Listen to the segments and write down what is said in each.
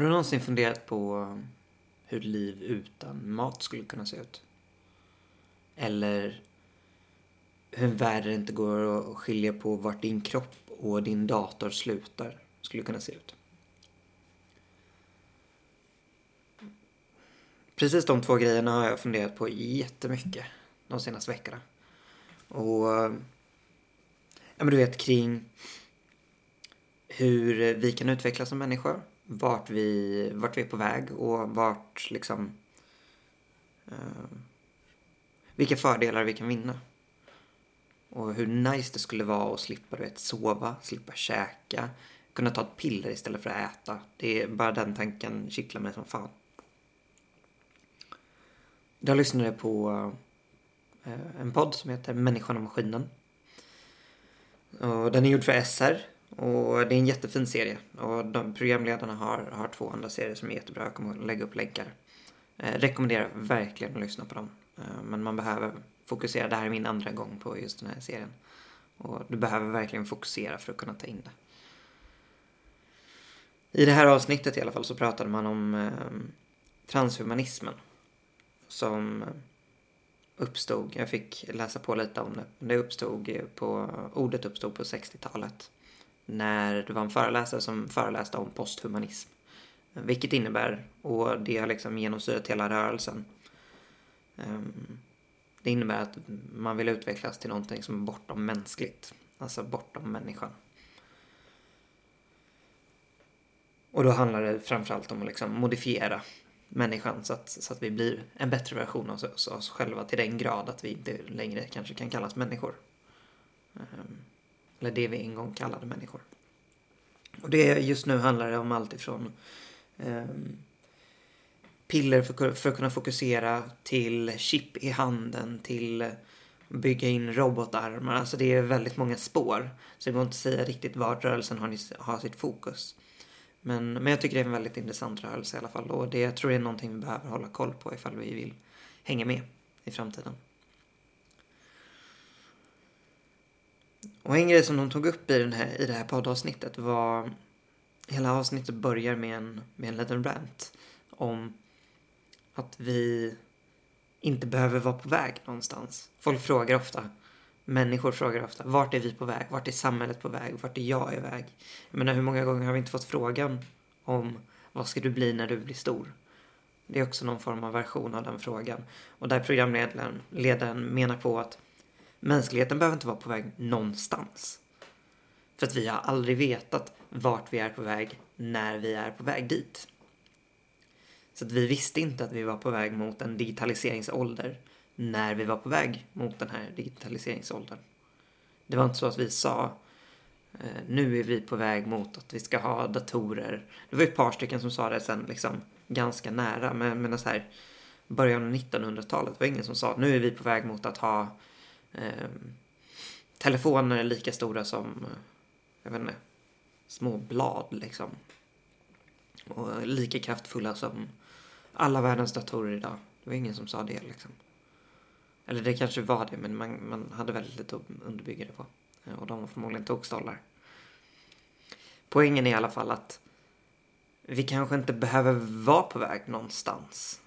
Har du någonsin funderat på hur ett liv utan mat skulle kunna se ut? Eller hur en värld inte går att skilja på vart din kropp och din dator slutar skulle kunna se ut? Precis de två grejerna har jag funderat på jättemycket de senaste veckorna. Och ja, men du vet kring hur vi kan utvecklas som människor. Vart vi, vart vi är på väg och vart liksom uh, vilka fördelar vi kan vinna. Och hur nice det skulle vara att slippa du vet, sova, slippa käka, kunna ta ett piller istället för att äta. Det är bara den tanken kittlar mig som fan. Jag lyssnade på uh, en podd som heter Människan och Maskinen. Och den är gjord för SR och det är en jättefin serie. Och de, programledarna har, har två andra serier som är jättebra. Jag kommer att lägga upp länkar. Eh, rekommenderar verkligen att lyssna på dem. Eh, men man behöver fokusera. Det här är min andra gång på just den här serien. Och du behöver verkligen fokusera för att kunna ta in det. I det här avsnittet i alla fall så pratade man om eh, transhumanismen. Som uppstod, jag fick läsa på lite om det. Det uppstod på, ordet uppstod på 60-talet när det var en föreläsare som föreläste om posthumanism. Vilket innebär, och det har liksom genomsyrat hela rörelsen. Ehm, det innebär att man vill utvecklas till någonting som är bortom mänskligt. Alltså bortom människan. Och då handlar det framförallt om att liksom modifiera människan så att, så att vi blir en bättre version av oss, oss själva till den grad att vi inte längre kanske kan kallas människor. Um, eller det vi en gång kallade människor. Och det just nu handlar det om allt ifrån eh, piller för, för att kunna fokusera till chip i handen till bygga in robotarmar. Alltså det är väldigt många spår. Så det går inte att säga riktigt vart rörelsen har, har sitt fokus. Men, men jag tycker det är en väldigt intressant rörelse i alla fall. Och det, jag tror det är någonting vi behöver hålla koll på ifall vi vill hänga med i framtiden. Och en grej som de tog upp i, den här, i det här poddavsnittet var... Hela avsnittet börjar med en, med en liten rant om att vi inte behöver vara på väg någonstans. Folk frågar ofta, människor frågar ofta, vart är vi på väg? Vart är samhället på väg? Vart är jag i väg? Jag menar, hur många gånger har vi inte fått frågan om vad ska du bli när du blir stor? Det är också någon form av version av den frågan. Och där programledaren menar på att Mänskligheten behöver inte vara på väg någonstans. För att vi har aldrig vetat vart vi är på väg när vi är på väg dit. Så att vi visste inte att vi var på väg mot en digitaliseringsålder när vi var på väg mot den här digitaliseringsåldern. Det var inte så att vi sa eh, nu är vi på väg mot att vi ska ha datorer. Det var ett par stycken som sa det sen liksom ganska nära men, men så här början av 1900-talet var ingen som sa nu är vi på väg mot att ha eh, telefoner är lika stora som, jag vet inte, små blad liksom. Och lika kraftfulla som alla världens datorer idag. Det var ingen som sa det liksom. Eller det kanske var det, men man, man hade väldigt lite att underbygga det på. Eh, och de var förmodligen tokstollar. Poängen är i alla fall att vi kanske inte behöver vara på väg någonstans.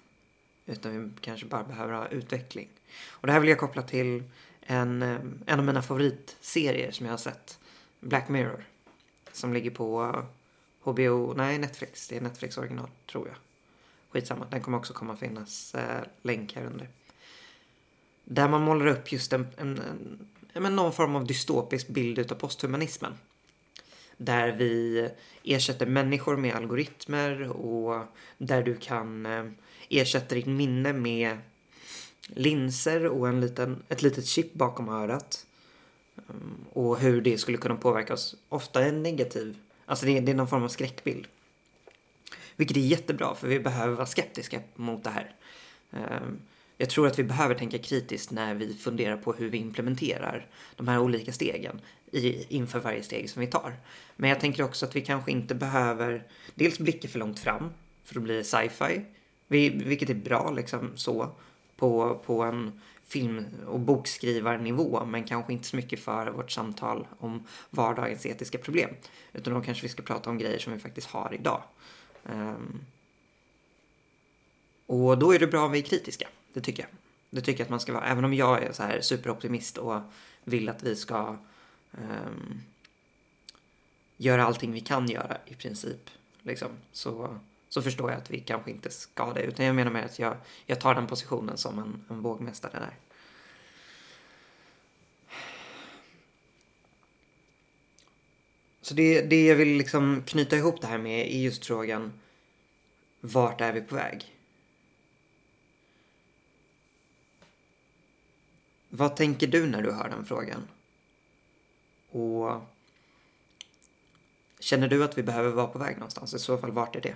Utan vi kanske bara behöver ha utveckling. Och det här vill jag koppla till en, eh, en av mina favoritserier som jag har sett. Black Mirror. Som ligger på HBO, nej Netflix. Det är Netflix original tror jag. Skitsamma, den kommer också komma finnas eh, länk här under. Där man målar upp just en, en, en, en någon form av dystopisk bild utav posthumanismen. Där vi ersätter människor med algoritmer och där du kan eh, ersätta ditt minne med linser och en liten, ett litet chip bakom örat. Ehm, och hur det skulle kunna påverka oss. Ofta en negativ, alltså det, det är någon form av skräckbild. Vilket är jättebra för vi behöver vara skeptiska mot det här. Ehm, jag tror att vi behöver tänka kritiskt när vi funderar på hur vi implementerar de här olika stegen i, inför varje steg som vi tar. Men jag tänker också att vi kanske inte behöver dels blicka för långt fram för att bli sci-fi, vilket är bra liksom så på, på en film och bokskrivarnivå men kanske inte så mycket för vårt samtal om vardagens etiska problem. Utan då kanske vi ska prata om grejer som vi faktiskt har idag. Um, och då är det bra om vi är kritiska, det tycker jag. Det tycker jag att man ska vara, även om jag är så här superoptimist och vill att vi ska um, göra allting vi kan göra i princip. Liksom, så, så förstår jag att vi kanske inte ska det. Utan jag menar med att jag, jag tar den positionen som en, en vågmästare där. Så det, det jag vill liksom knyta ihop det här med är just frågan vart är vi på väg? Vad tänker du när du hör den frågan? Och Känner du att vi behöver vara på väg någonstans? I så fall, vart är det?